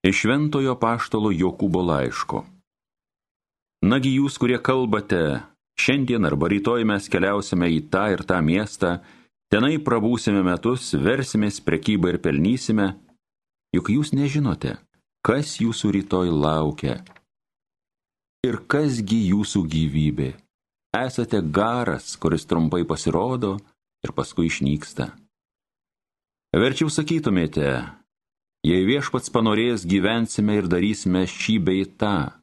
Iš Šventojo Paštalo Jokūbo laiško. Nagi jūs, kurie kalbate, šiandien arba rytoj mes keliausime į tą ir tą miestą, tenai prabūsime metus, versimės prekybą ir pelnysime, juk jūs nežinote, kas jūsų rytoj laukia. Ir kasgi jūsų gyvybė. Esate garas, kuris trumpai pasirodo ir paskui išnyksta. Verčiau sakytumėte, jei viešpats panorės gyvensime ir darysime šį bei tą.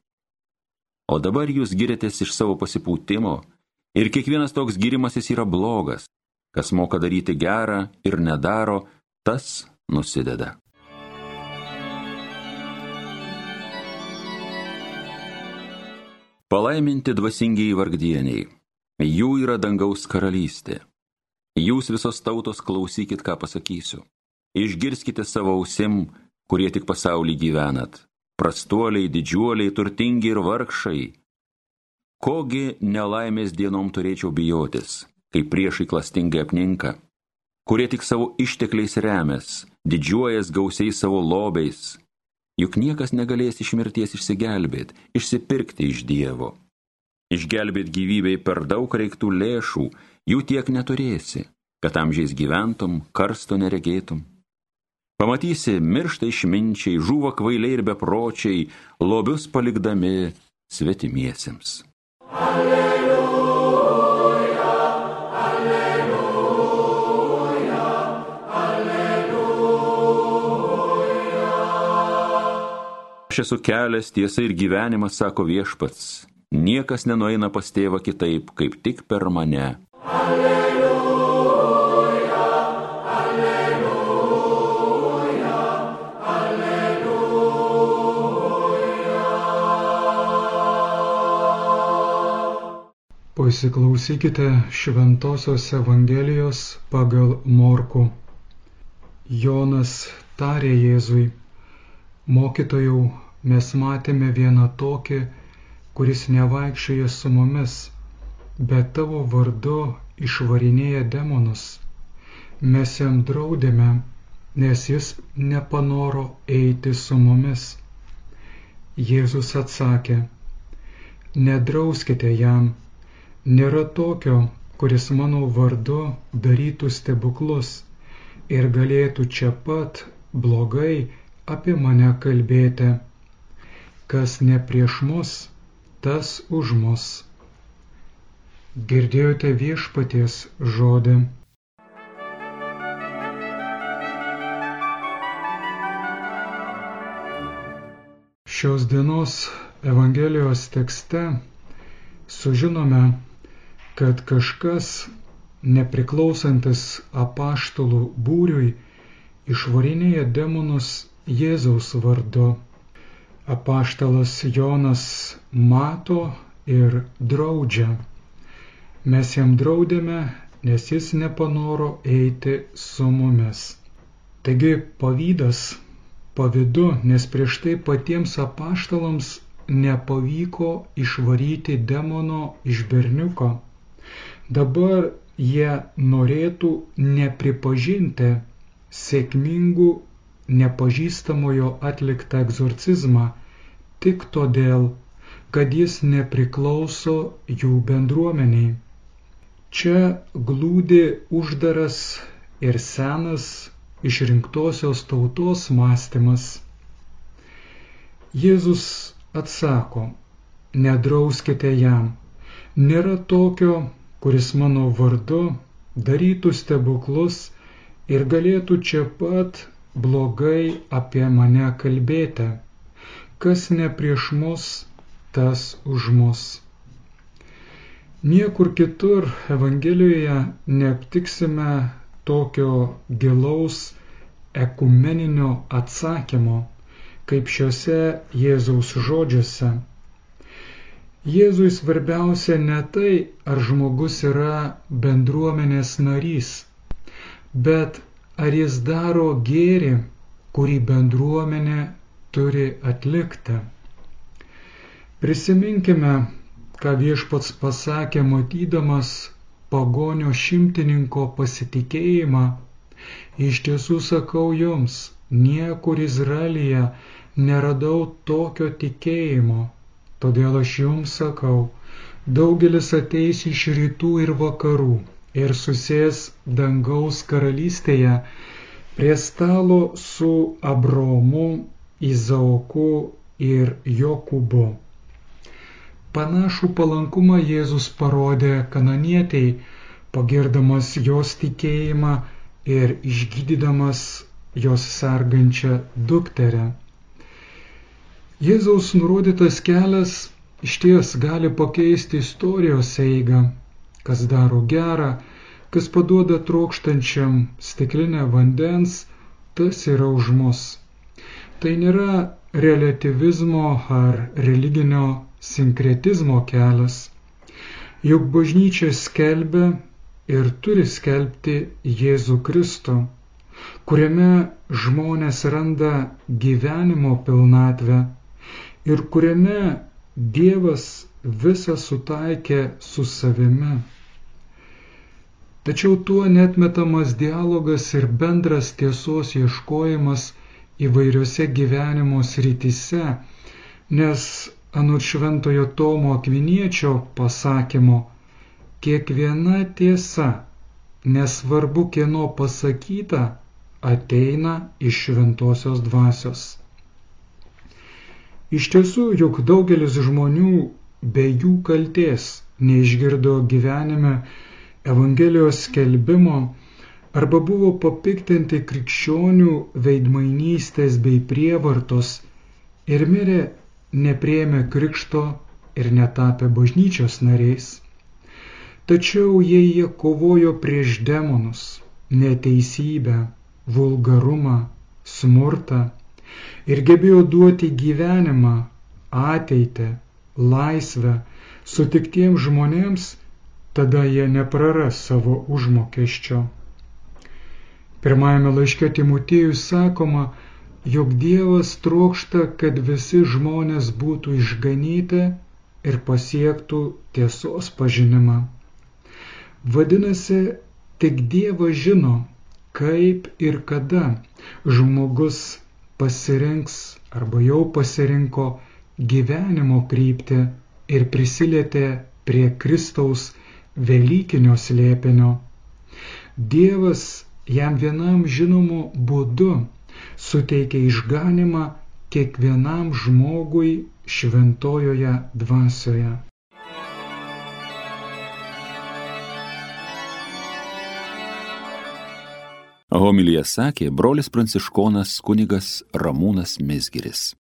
O dabar jūs girėtės iš savo pasipūtimo ir kiekvienas toks girimasis yra blogas. Kas moka daryti gerą ir nedaro, tas nusideda. Palaiminti dvasingiai vargdieniai, jų yra dangaus karalystė. Jūs visos tautos klausykit, ką pasakysiu. Išgirskite savo ausim, kurie tik pasaulį gyvenat. Prastuoliai, didžiuoliai, turtingi ir vargšai. Kogi nelaimės dienom turėčiau bijotis, kai priešai klastingai apninka, kurie tik savo ištekliais remės, didžiuojas gausiai savo lobiais. Juk niekas negalės iš mirties išsigelbėti, išsipirkti iš Dievo. Išgelbėti gyvybei per daug reiktų lėšų, jų tiek neturėsi, kad amžiais gyventum, karsto neregėtum. Pamatysi, miršta išminčiai, žuvo kvailiai ir bepročiai, lobius palikdami svetimiesiems. Alleluja, alleluja, alleluja. Aš esu kelias, tiesa ir gyvenimas, sako viešpats. Niekas nenueina pas tėvą kitaip, kaip tik per mane. Alleluja, Pasiklausykite Šventojios Evangelijos pagal Morku. Jonas tarė Jėzui, mokytojau, mes matėme vieną tokį, kuris nevaikščioja su mumis, bet tavo vardu išvarinėja demonus. Mes jam draudėme, nes jis nepanoro eiti su mumis. Jėzus atsakė, nedrauskite jam, nėra tokio, kuris mano vardu darytų stebuklus ir galėtų čia pat blogai apie mane kalbėti. Kas ne prieš mus, tas už mus. Girdėjote viešpaties žodį. Šios dienos Evangelijos tekste sužinome, kad kažkas nepriklausantis apaštalų būriui išvarinėja demonus Jėzaus vardu. Apaštalas Jonas mato ir draudžia. Mes jam draudėme, nes jis nepanoro eiti su mumis. Taigi pavydas, pavydu, nes prieš tai patiems apaštalams nepavyko išvaryti demono iš berniuko. Dabar jie norėtų nepripažinti sėkmingų nepažįstamojo atliktą egzorcizmą tik todėl, kad jis nepriklauso jų bendruomeniai. Čia glūdi uždaras ir senas išrinktosios tautos mąstymas. Jėzus atsako, nedrauskite jam, nėra tokio, kuris mano vardu darytų stebuklus ir galėtų čia pat blogai apie mane kalbėti. Kas ne prieš mus, tas už mus. Niekur kitur Evangelijoje neaptiksime tokio gilaus ekumeninio atsakymo, kaip šiuose Jėzaus žodžiuose. Jėzui svarbiausia ne tai, ar žmogus yra bendruomenės narys, bet ar jis daro gėri, kurį bendruomenė turi atlikti. Prisiminkime ką viešpats pasakė matydamas pagonio šimtininko pasitikėjimą, iš tiesų sakau jums, niekur Izraelyje neradau tokio tikėjimo, todėl aš jums sakau, daugelis ateis iš rytų ir vakarų ir susės dangaus karalystėje prie stalo su Abromu, Izaoku ir Jokūbu. Panašų palankumą Jėzus parodė kananietiai, pagirdamas jos tikėjimą ir išgydydamas jos sergančią dukterę. Jėzaus nurodytas kelias iš ties gali pakeisti istorijos eigą, kas daro gerą, kas paduoda trokštančiam stiklinę vandens, tas yra už mus. Tai nėra relativizmo ar religinio sinkretizmo kelias. Juk bažnyčia skelbia ir turi skelbti Jėzų Kristų, kuriame žmonės randa gyvenimo pilnatvę ir kuriame Dievas visą sutaikė su savimi. Tačiau tuo netmetamas dialogas ir bendras tiesos ieškojimas įvairiose gyvenimo srityse, nes anot šventojo Tomo Akviniečio pasakymo, kiekviena tiesa, nesvarbu kieno pasakyta, ateina iš šventosios dvasios. Iš tiesų, juk daugelis žmonių be jų kalties neišgirdo gyvenime Evangelijos skelbimo arba buvo papiktinti krikščionių veidmainystės bei prievartos ir mirė neprieėmė krikšto ir netapė bažnyčios nariais. Tačiau jei jie kovojo prieš demonus, neteisybę, vulgarumą, smurtą ir gebėjo duoti gyvenimą, ateitį, laisvę sutiktiems žmonėms, tada jie nepraras savo užmokesčio. Pirmajame laiške Timotėjui sakoma, jog Dievas trokšta, kad visi žmonės būtų išganyti ir pasiektų tiesos pažinimą. Vadinasi, tik Dievas žino, kaip ir kada žmogus pasirinks arba jau pasirinko gyvenimo kryptį ir prisilietė prie Kristaus Velykinio slėpinio. Dievas jam vienam žinomu būdu suteikia išganimą kiekvienam žmogui šventojoje dvasioje. Homilyje sakė brolis pranciškonas kunigas Ramūnas Mesgiris.